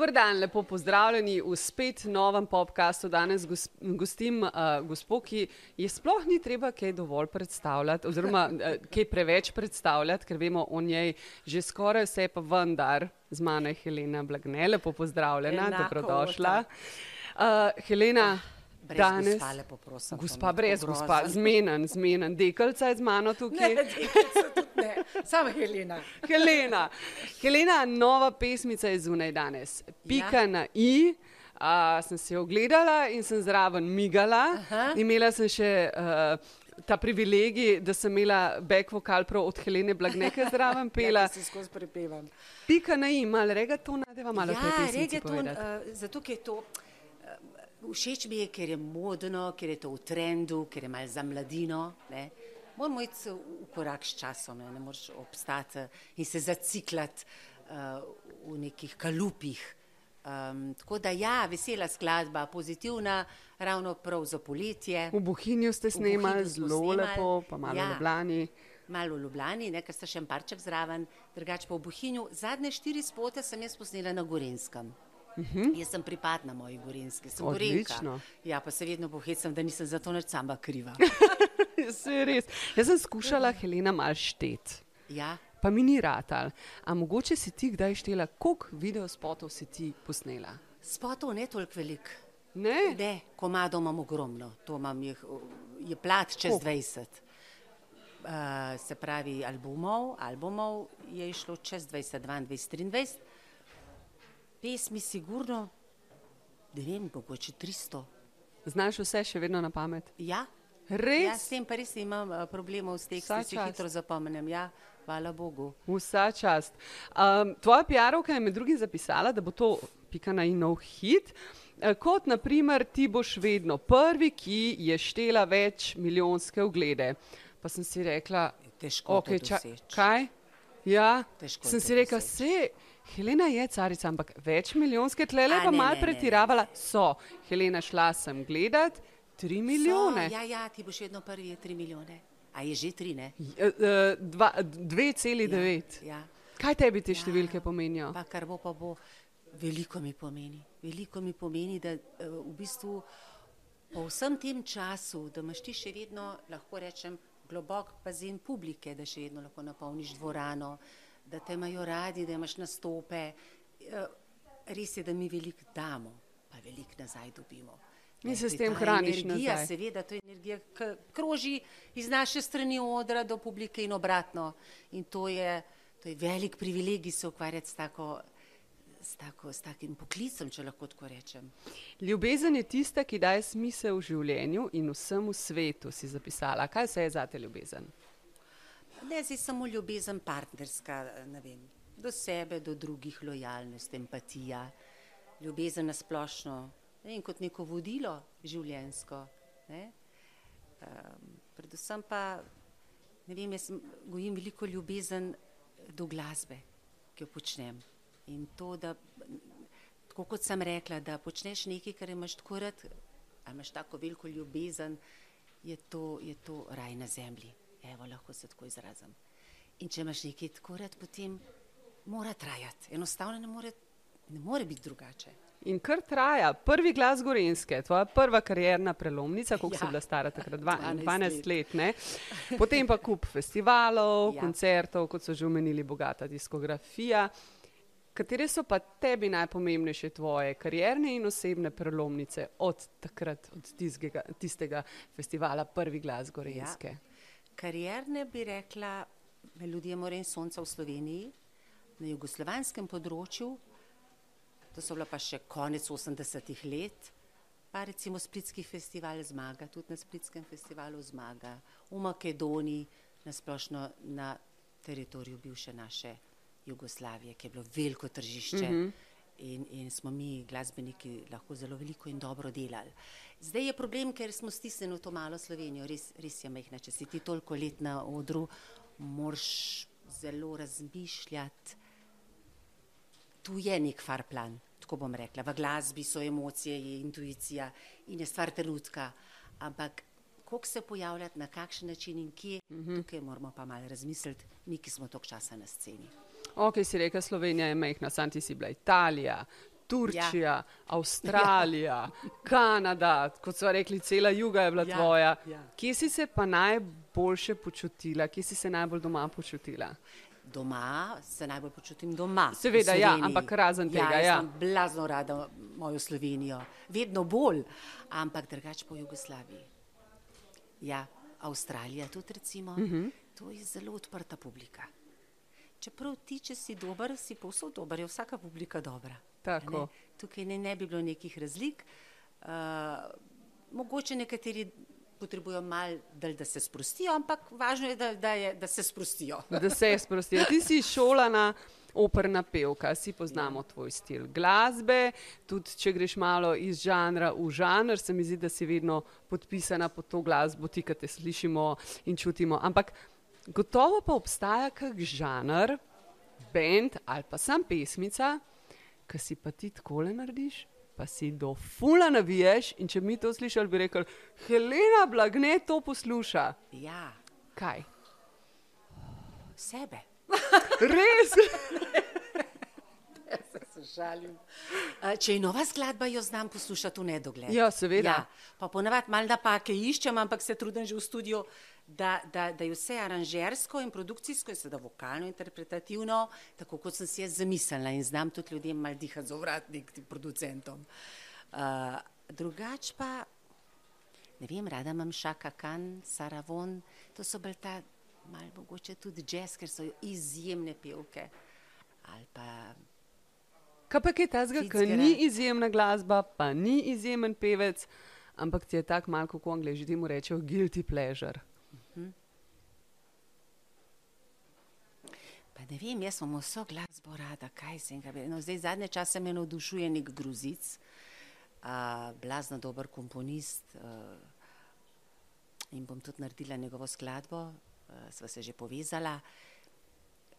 Dober dan, lepo pozdravljeni v spet novem podkastu. Danes gos, gostim uh, gospod, ki je sploh ni treba kaj dovolj predstavljati, oziroma uh, kaj preveč predstavljati, ker vemo o njej že skoraj vse, pa vendar z mano je Helena Blagne. Lepo pozdravljena, Enako, dobrodošla. Uh, Helena. Brez Danes, gospa, lepo prosim, to gospa je brez tako gospa, zmenen, zmenen, dekelca je z mano tukaj. Ne, ne, samo Helena. Helena. Helena, nova pesmica je zunaj danes. Pika ja. na i. Uh, sem jo ogledala in sem zraven migala. Aha. Imela sem še uh, ta privilegij, da sem imela back vokal prav od Helene Blagneke zraven pela. Ja, se skozi prepevam. Pika na i, malo regaton, nadeva malo Ja, pesmici reggaeton, povedati. uh, zato je to, všeč mi je, ker je modno, ker je to v trendu, ker je malo za mladino. Ne. Moramo iti v korak s časom, ne, ne moreš obstati in se zaciklati uh, v nekih kalupih. Um, tako da ja, vesela skladba, pozitivna, ravno prav za poletje. V Bohinju ste snemali, zelo lepo, pa malo ja. v Ljubljani. Malo v Ljubljani, ne, ker sta še en parček zraven, drugače pa v Bohinju. Zadnje štiri spote sem jaz posnela na Gorenskem. Uh -huh. Jaz sem pripadna moji Gorenski, sem Mhm. Odlično. Gorenka. Ja, pa se vedno pohecam, da nisem za to nič sama kriva. Se je res. Jaz sem skušala Helena mal štet. Ja, Pa mi ni ratal. A mogoče si ti kdaj štela, koliko videospotov si ti posnela? spotov ne toliko velik. Ne? Ne, komadov imam ogromno, to imam jih, je plat čez Koliko? 20. Uh, se pravi, albumov, albumov je išlo čez 20, 22, 23. Pesmi sigurno, ne vem, mogoče 300. Znaš vse še vedno na pamet? Ja, Ja, Res? s tem pa res nimam uh, problemov s Vsa si čast. hitro zapomnim. Ja, hvala Bogu. Vsa čast. Um, tvoja PR-ovka je med drugim zapisala, da bo to pika na inov hit. eh, Kot naprimer, ti boš vedno prvi, ki je štela več milijonske oglede. Pa sem si rekla, Težko okay, to doseči. kaj? Ja, Težko je sem si rekla, doseči. se. Helena je carica, ampak več milijonske tlele pa mal pretiravala. So, Helena šla sem gledat, tri milijone. So, ja, ja, ti boš vedno prvi, je 3 milijone. A je že 3, ne? Eh, eh, dva- 2,9. Ja. Kaj tebi te številke pomenijo? Pa kar bo, pa bo. Veliko mi pomeni. Veliko mi pomeni, da eh, v bistvu po vsem tem času, da imaš ti še vedno, lahko rečem, globok bazen publike, da še vedno lahko napolniš dvorano, da te imajo radi, da imaš nastope. Eh, Res je, da mi veliko damo, pa veliko nazaj dobimo. Ne, se s tem ta hraniš energija, nazaj. Seveda, to je energija, ki kroži iz naše strani odra do publike in obratno. In to je, to je velik privilegij se ukvarjati s, tako, s, tako, s takim poklicem, če lahko tako rečem. Ljubezen je tista, ki daje smisel v življenju in vsemu svetu, si zapisala. Kaj vse je za te ljubezen? Ne zdaj samo ljubezen partnerska, ne vem, do sebe, do drugih, lojalnost, empatija, ljubezen na splošno, ne vem, kot neko vodilo življensko. Ne? Um, predvsem pa, ne vem, jaz gojim veliko ljubezen do glasbe, ki jo počnem. In to, da, tako kot sem rekla, da počneš nekaj, kar imaš tako rad, a imaš tako veliko ljubezen, je to, je to raj na zemlji. Evo, lahko se tako izrazim. In če imaš nekaj tako rad, potem mora trajati. Enostavno ne more, ne more biti drugače. In kar traja, prvi glas Gorenske, tvoja prva karjerna prelomnica, koliko ja. si bila stara takrat, Dva- 12 12 let, ne? Potem pa kup festivalov. Ja. koncertov, kot so že omenili, bogata diskografija. Katere so pa tebi najpomembnejše tvoje karierne in osebne prelomnice od takrat, od tistega, tistega festivala Prvi glas Gorenske? Ja. Karierne bi rekla Melodija More in Sonca v Sloveniji, na jugoslovanskem področju, to so bila pa še konec 80-ih let, pa recimo Splitski festival zmaga, tudi na Splitskem festivalu zmaga, v Makedoniji, nasplošno na teritoriju bivše naše Jugoslavije, ki je bilo veliko tržišče. Mm -hmm. In, in smo mi, glasbeniki, lahko zelo veliko in dobro delali. Zdaj je problem, ker smo stisnjeni v to malo Slovenijo, res, res je mehna. Če si ti toliko let na odru, moraš zelo razmišljati. Tu je nek far plan, tako bom rekla. V glasbi so emocije, je intuicija in je stvar trenutka. Ampak kako se pojavljati, na kakšen način in kje, mm -hmm. tukaj moramo pa malo razmisliti, mi, ki smo toliko časa na sceni. Ok, si rekel, Slovenija je mehna, sam ti si bila Italija, Turčija, ja. Avstralija, ja. Kanada, kot so rekli, cela juga je bila ja. tvoja. Ja. Kje si se pa najboljše počutila, kje si se najbolj doma počutila? Doma se najbolj počutim doma. Seveda, ja, ampak razen ja, tega. Ja, sem blazno rada mojo Slovenijo, vedno bolj, ampak drugače po Jugoslaviji. Ja, Avstralija tudi recimo, uh mhm. -huh. to je zelo odprta publika. Čeprav ti, če si dober, si povsod dober, je vsaka publika dobra. Ne? Tukaj ne, ne bi bilo nekih razlik. Uh, mogoče nekateri potrebujejo malo, da se sprostijo, ampak važno je, da, da, je, da se sprostijo. Da se sprostijo. Ti si šolana. Operna pevka, si poznamo tvoj stil glasbe, tudi če greš malo iz žanra v žanr, se mi zdi, da si vedno podpisana pod to glasbo, ti, ki te slišimo in čutimo. Ampak gotovo pa obstaja kak žanr, bend ali pa sam pesmica, ki si pa ti tako le narediš, pa si do fula naviješ. In če mi to slišali, bi rekel, Helena Blagne to posluša. Ja. Kaj? Sebe. Res. Žalim. Če je nova skladba, jo znam poslušati v nedogled. Ja, seveda. Ja, pa ponavadi malo napake iščem, ampak se trudim že v studiu, da, da, da je vse aranžersko in produkcijsko, in seveda vokalno, interpretativno, tako kot sem si jaz zamislila in znam tudi ljudem mal dihati z ovratnik, tim producentom. Uh, drugač pa, ne vem, rada imam Šaka Kan, Saravon, to so bolj ta, mal mogoče tudi jazz, ker so izjemne pevke. Ali pa Kaj pa je tazga, ki ni izjemna glasba, pa ni izjemen pevec, ampak ti je tako malo, kako angliži temu rečejo, guilty pleasure. Ne vem, jaz sem vso glasbo rada, kaj se jim gre. No, zdaj zadnje čase me navdušuje nek gruzic, uh, blazno dober komponist uh, in bom tudi naredila njegovo skladbo, uh, sva se že povezala.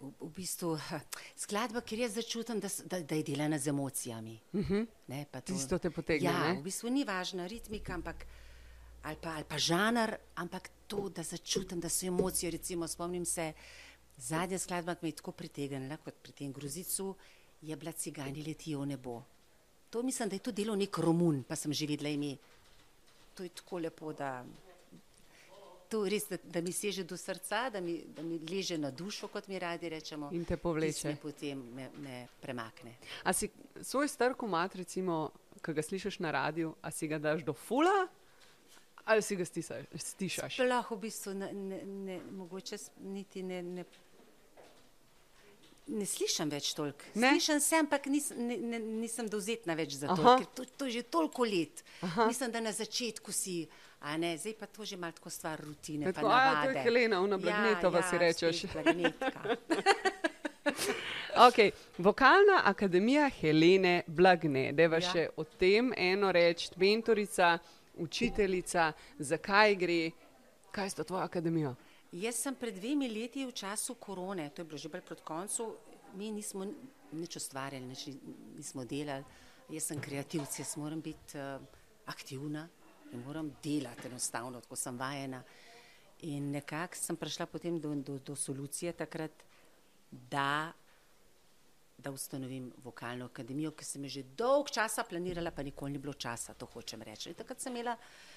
V, v bistvu skladba, ker jaz začutim, da, da, da je delana z emocijami. Uh mhm. -huh. ne, to, Tisto te potegne. Ja, ne? v bistvu ni važna ritmika, ampak, ali, pa, ali pa žanr, ampak to, da začutim, da so emocije. Recimo, spomnim se, Zadnja skladba, ki me je tako pritegnila kot pri tem grozicu, je bila Cigani letijo v nebo. To mislim, da je to delo nek Romun, pa sem že videla ime. To je tako lepo, da, res, da, da mi seže do srca, da mi, da mi leže na dušo, kot mi radi rečemo. In te povleče. In potem me, me premakne. A si svoj star komat, recimo, ki ga slišiš na radiju, a si ga daš do fula? Ali si ga stišaš? Sploh v bistvu ne, ne, ne, mogoče niti ne, ne Ne slišim več toliko. Slišim se, ampak nis, ne, ne, nisem dovzetna več za to, ker to, to je že toliko let. Aha. Mislim, da na začetku si, a ne, zdaj pa to že malo tako stvar rutine. Tako, a, to je Helena, una blagnetova ja, ja, si rečeš. okay. Vokalna akademija Helene Blagne, deva ja. še o tem eno reči, mentorica, učiteljica, zakaj gre, kaj sta tvoja akademija? Jaz sem pred dvemi leti v času korone, to je bilo že bolj proti koncu, mi nismo nič ustvarjali, nič nismo delali. Jaz sem kreativc, jaz moram biti uh, aktivna in moram delati enostavno, tako sem vajena. In nekako sem prišla potem do, do, do solucije takrat, da, da ustanovim vokalno akademijo, ki sem jo že dolg časa planirala, pa nikoli ni bilo časa, to hočem reči. In takrat sem imela Eh,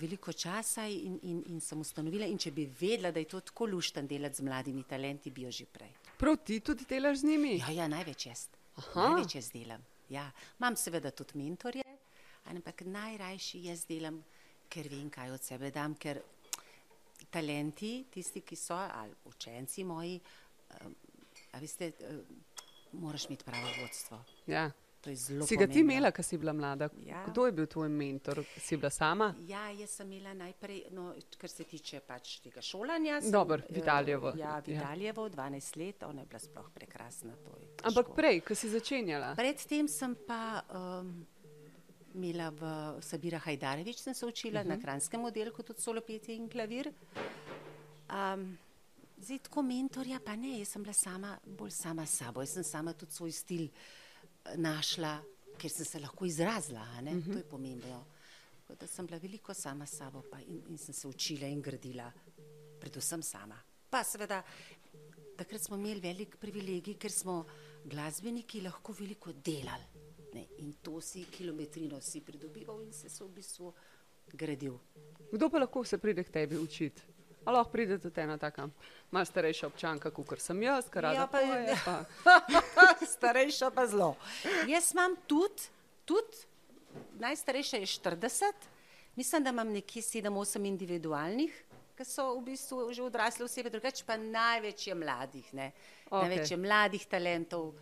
veliko časa in, in, in sem ustanovila. In če bi vedela, da je to tako lušten delati z mladimi talenti, bi jo že prej. Prav ti tudi delaš z njimi? Ja, ja največ jaz. Aha. Največ jaz delam. Ja. Imam seveda tudi mentorje, ampak najrajši jaz delam, ker vem, kaj od sebe dam. Ker talenti, tisti, ki so, ali učenci moji, a veste, uh, moraš imeti pravo vodstvo. Ja. Si ga ti imela, ko si bila mlada? Ja. Kdo je bil tvoj mentor? Si bila sama? Ja, jaz sem imela najprej, no, kar se tiče pač tega šolanja. Dobro, Vidaljevo. Ja, Vidaljevo, ja. 12 let, ona je bila sploh prekrasna. Ampak prej, ko si začenjala? Predtem sem pa um, imela v Sabira Hajdarevič, sem se učila uh -huh. na mhm. kranskem oddelku, tudi solopetje in klavir. Um, zdaj, tako mentorja pa ne, jaz sem bila sama, bolj sama s sabo, jaz sem sama tudi svoj stil našla, ker sem se lahko izrazila, uh -huh. to je pomembno. Da sem bila veliko sama s sabo in, in sem se učila in gradila, predvsem sama. Pa seveda, takrat smo imeli velik privilegij, ker smo glasbeniki lahko veliko delali. Ne, in to si kilometrino si pridobival in se, se v bistvu gradil. Kdo pa lahko se pride k tebi učiti? A lahko pride tudi ena taka malo starejša občanka, kot sem jaz, kar rada Ja, pa- poje, pa. Starejša pa zelo. Jaz imam tudi, tudi, najstarejša je 40, mislim, da imam nekje 7-8 individualnih, ki so v bistvu že odrasle osebe, drugače pa največ je mladih. Ne? Okej. Največ je mladih talentov,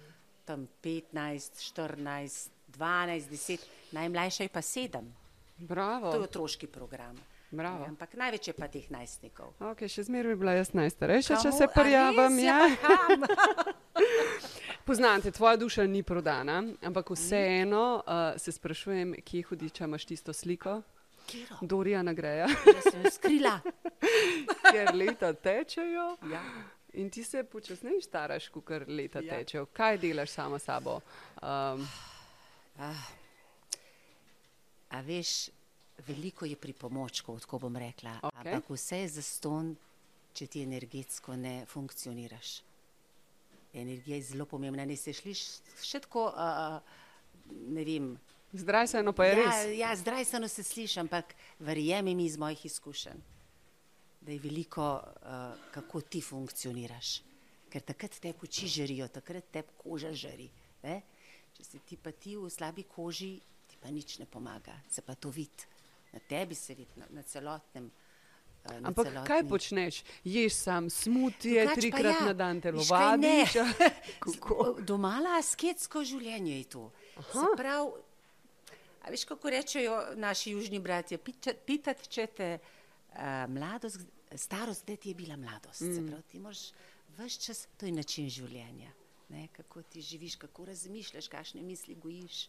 tam 15, 14, 12, 10, najmlajša je pa 7. Bravo. To je otroški program. Bravo. Ne, Ampak največ je pa teh najstnikov. Okay, še zmeraj bi bila jaz najstarejša, če Kamu- se a prijavim. res? Ja. Ja, pa kam? Poznam te, tvoja duša ni prodana, ampak vseeno uh, se sprašujem, kje hudiča imaš tisto sliko. Kiro? Dorija nagreja, Jaz sem jo skrila. ker leta tečejo Ja. in ti se počasneje staraš, kot leta Ja. tečejo. Kaj delaš sama s sabo? Um, A veš, veliko je pripomočkov, tako bom rekla, okay. ampak vse je zaston, če ti energetsko ne funkcioniraš. Energija je zelo pomembna, ne se šliš še tako, uh, ne vem. zdraj se eno pa je ja, res. ja, zdrajsano se sliši, ampak verjemi mi iz mojih izkušenj, da je veliko, uh, kako ti funkcioniraš. Ker takrat te oči žarijo, takrat te koža žari. Ne? Če si ti pa ti v slabi koži, ti pa nič ne pomaga, se pa to vidi. Na tebi se vidi, na, na celotnem. Eh, Ampak kaj celotni- počneš? Ješ sam smutije, Drugače pa trikrat ja, na dan kaj telovadiš. Domala asketsko življenje je to. Se pravi, a veš, kako rečejo naši južni bratje, "Pita- pitati, če te uh, mladost, starost, kde ti je bila mladost. Mm. Se pravi, ti moraš vse čas, to je način življenja. Ne, kako ti živiš, kako razmišljaš, kakšne misli gojiš.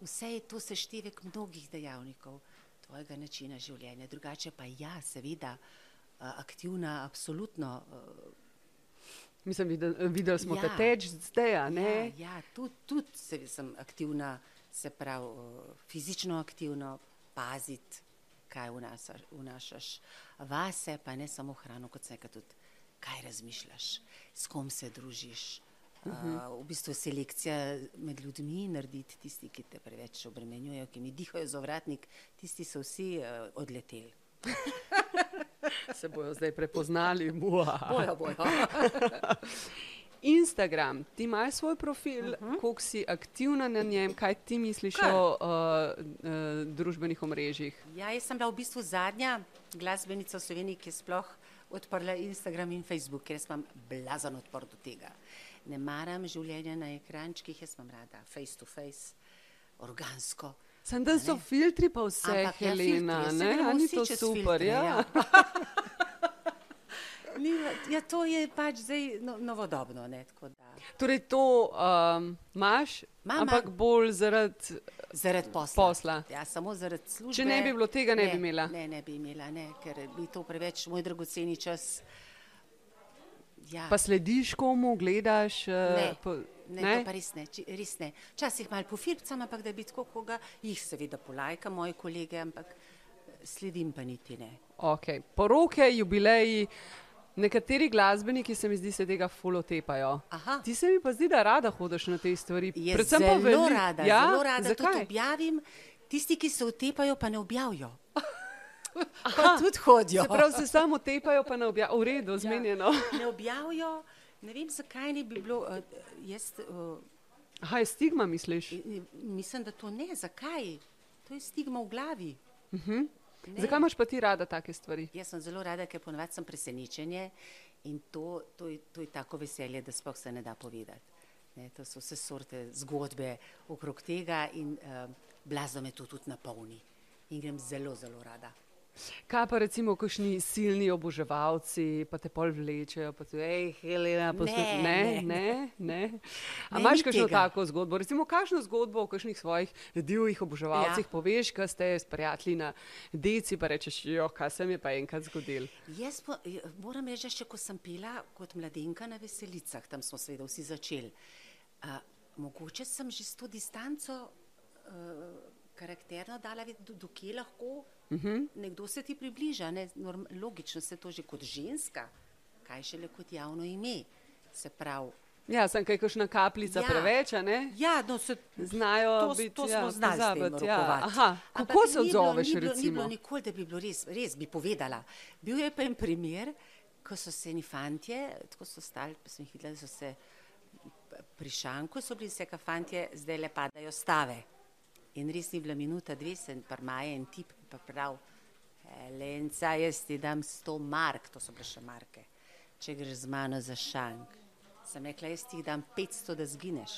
Vse je to seštevek mnogih dejavnikov tvojega načina življenja. Drugače pa ja, seveda, uh, aktivna, absolutno. Uh, Mislim, videl, videli smo Ja. te teč zdaj, a ne? Ja, ja tudi tud se, sem aktivna, se pravi uh, fizično aktivno, paziti, kaj vnasaš, vnašaš vase, pa ne samo hrano, kot se tudi kaj razmišljaš, s kom se družiš. Uh, v bistvu selekcija med ljudmi narediti tisti, ki te preveč obremenjujejo, ki mi dihajo za vratnik, tisti so vsi uh, odleteli. Se bojo zdaj prepoznali. Mua. Bojo, bojo. Instagram, ti imaš svoj profil, uh -huh. koliko si aktivna na njem, kaj ti misliš Kar. o uh, uh, družbenih omrežjih? Ja, jaz sem bila v bistvu zadnja glasbenica v Sloveniji, ki je sploh odprla Instagram in Facebook, ker imam blazen odpor do tega. Ne maram življenja na ekrančkih, jaz imam rada face to face, organsko. Sem da so filtri pa vse, Ampak ja, filtri, Helena, jaz se ne? gremo A ni to super, filtre, ja. ja. Ni, ja, to je pač zdaj no, novodobno. Ne. Torej to um, imaš, Imam, ampak bolj zaradi Zaradi posla. Posla. Ja, samo zaradi službe. Če ne bi bilo tega, ne bi imela. Ne, ne bi imela, ne, ker bi to preveč moj dragoceni čas. Ja. Pa slediš komu, gledaš? uh, Ne, po, ne, ne? pa res ne, či- res ne. Včasih malo pofircam, ampak da bi tako koga, jih seveda polajka, moji kolege, ampak eh, sledim pa niti ne. Okay. Poroke, jubileji, nekateri glasbeniki se mi zdi, se tega fulo tepajo. Aha. Ti se mi pa zdi, da rada hodiš na te stvari. Jaz Predvsem pa zelo veli- rada, ja? zelo rada tudi Zakaj? objavim, tisti, ki se utepajo, pa ne objavijo. pa tudi hodijo. Se pravi, se samo tepajo, pa ne objavijo. V redu, zmenjeno. Ne objavijo, ne vem, zakaj ne bi bilo. Uh, jaz uh, Aha, je stigma, misliš? mislim, da to ne, zakaj? To je stigma v glavi. Ne. Zakaj imaš pa ti rada take stvari? Jaz sem zelo rada, ker ponovadi sem presenečenje in to, to, je, to je tako veselje, da sploh se ne da povedati. Ne, to so vse sorte zgodbe okrog tega in uh, blazno me to tudi napolni. In grem zelo, zelo rada. Kaj pa recimo, kakšni silni oboževalci, pa te pol vlečejo, pa ti, hej, Helena, poslušaj. Ne, Ne, ne. ne. A imaš kakšno tega. tako zgodbo? Recimo, kakšno zgodbo o kakšnih svojih divjih oboževalcih ja. Poveš, kaj ste s prijatelji na deci, pa rečeš, jo, kaj se mi je pa enkrat zgodil. Jaz eh, moram reči, še ko sem pela kot mladenka na veselicah, tam smo seveda vsi začeli. Uh, mogoče sem že s to distanco uh, karakterno dala, vedeti, do, do kje lahko uh -huh. nekdo se ti približa. Ne? Norm, logično se to že kot ženska, kaj šele kot javno ime. Se pravi, Ja, sem kaj kakšna kapljica Ja. preveč, ne? Ja, no, se, Znajo to, biti, to ja, smo znali s tem pozabiti, ja. Aha, kako Ampak se ni odzoveš, ni bilo, Ni recimo? bilo nikoli, da bi bilo res, res bi povedala. Bil je pa en primer, ko so se eni fantje, tako so stali, pa sem jih videla, da so se pri šanku, so bili vse, ka fantje, zdaj le padajo stave. In res ni bila minuta, dve, se prmaje en tip, pa prav, Lenca, jaz ti dam sto mark, to so bile še marke, če greš z mano za šank. Sem rekla, jaz ti dam 500, da zgineš.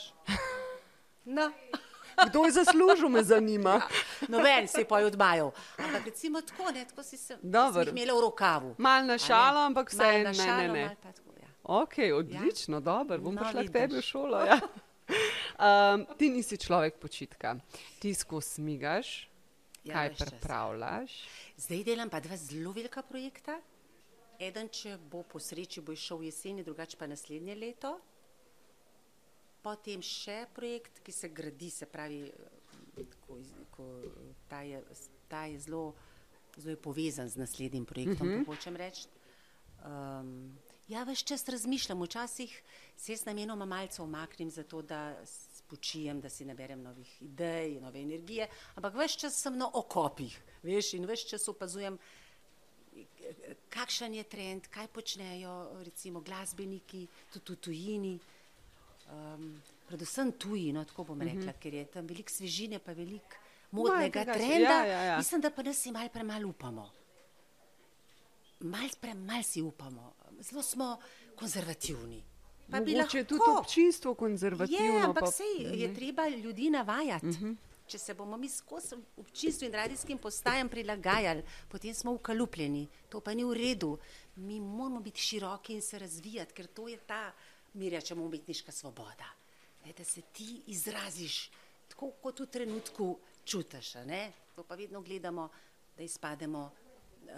No. Kdo je zaslužil, me zanima. Noben se je pa odmajal. Ampak recimo tako, ne, tako si se imela v rokavu. Mal na ne? šalo, ampak vse ne, na ne, šalo, ne. malo pa tako, ja. Ok, odlično, dobro, bom No, prišla k vidiš. tebi v šolo. Ja. Um, ti nisi človek počitka, ti skozi smigaš, Ja, kaj pripravljaš. Zdaj delam pa dva zelo velika projekta. Eden, če bo po sreči, bo išel jeseni, drugače pa naslednje leto. Potem še projekt, ki se gradi, se pravi, ko, ko, ta, je, ta je zelo, zelo je povezan z naslednjim projektom, uh -huh. hočem reči. Um, ja, več čas razmišljam, včasih se jaz namenoma malce omaknem, zato da spočijem, da si naberem novih idej, nove energije, ampak več čas sem na okopih, veš, in več čas opazujem, kakšen je trend, kaj počnejo recimo glasbeniki, tudi v tujini. Um, predvsem tuji, no, tako bom rekla, uh -huh. ker je tam veliko svežine, pa veliko modnega drugače, trenda. ja, ja, ja. Mislim, da pa nas si malo premalo upamo. Mal premalo si upamo, zelo smo konzervativni. Pa bi je tudi lahko. občinstvo konzervativno. Je, ampak pa- sej je treba ljudi navajati. Uh -huh. Če se bomo mi skozi občinstvo in radijskim postajam prilagajali, potem smo ukalupljeni. To pa ni v redu. Mi moramo biti široki in se razvijati, ker to je ta, mi rečemo, umetniška svoboda. Ne, da se ti izraziš tako, kot v trenutku čutiš. To pa vedno gledamo, da izpademo, uh,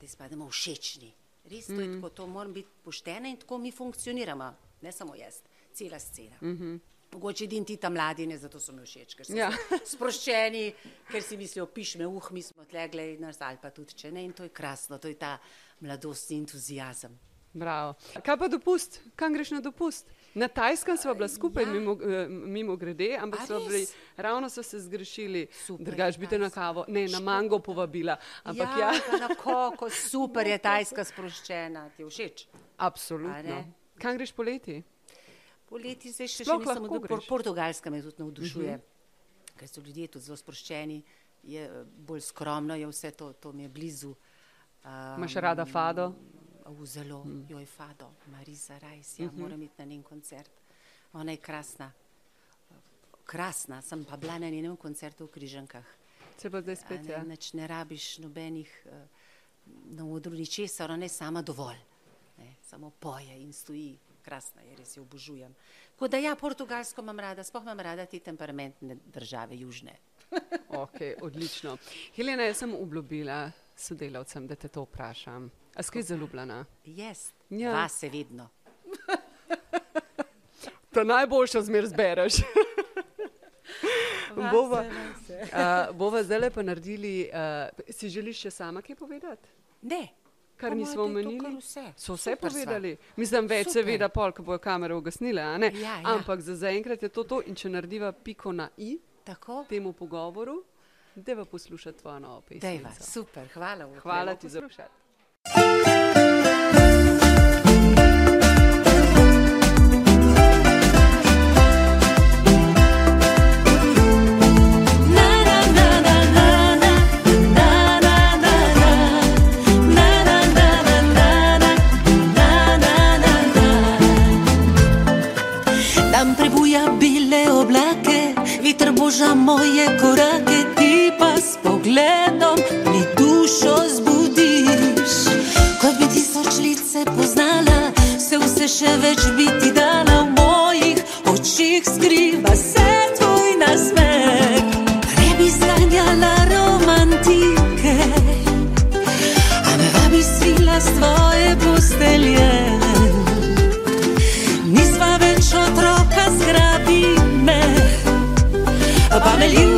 da izpademo všečni. Res to je tako, to moram biti poštena in tako mi funkcioniramo, ne samo jaz, cela scena. Mm -hmm. Mogoče edini ti tam mladi, ne zato so mi všeč, ker so Ja. sproščeni, ker si mislijo, piš me, uh, mi smo tlegle in nas ali pa tudi če ne. In to je krasno, to je ta mladostni entuzijazem. Bravo. Kaj pa dopust? Kam greš na dopust? Na Tajskem smo bila skupaj, Ja. mimo, eh, mimo grede, ampak smo bili, ravno so se zgrešili, drugač je bi te na kavo, ne, na mango povabila. Ampak ja, ja, na kako super je tajska sproščena, ti všeč. Absolutno. Kam greš poleti? Poleti zdaj še, še Sploh nisem lahko od greš. Portugalska me tudi navdušuje, uh -huh. ker so ljudje tudi zelo sproščeni, je eh, bolj skromno, je vse to, to mi je blizu. Um, Imaš rada fado? V zelo, mm. joj fado, Marisa Rajs, ja, uh -huh. moram iti na njen koncert. Ona je krasna. Krasna, sem pa bila na njenem koncertu v Križankah. Se pa zdaj spet, Ne, ja. nič ne rabiš nobenih uh, na odru ničesar, ona je sama dovolj. Ne, samo poje in stoji. Krasna je, res jo obožujem. Tako da ja, Portugalsko imam rada, sploh imam rada te temperamentne države, južne. Ok, odlično. Helena, jaz sem obljubila sodelavcem, da te to vprašam. A skaj zaljubljena? Jaz, Ja. ja. vas je vedno. Ta najboljša zmer zbereš. bova, uh, bova zdaj pa naredili, uh, si želiš še sama kaj povedati? Ne, Kar po moje, nismo omenili? vse. So vse Super sva. povedali. Mislim, več Super. seveda, pol, ko bojo kamere ugasnile? Ja, ja. Ampak za zaenkrat je to to in če narediva piko na i Tako? temu pogovoru, deva poslušati tvojo novo pesem. super, hvala. Hvala ti za poslušati. Postelje. Nisva več otroka, zgrabi me, pa me ljubi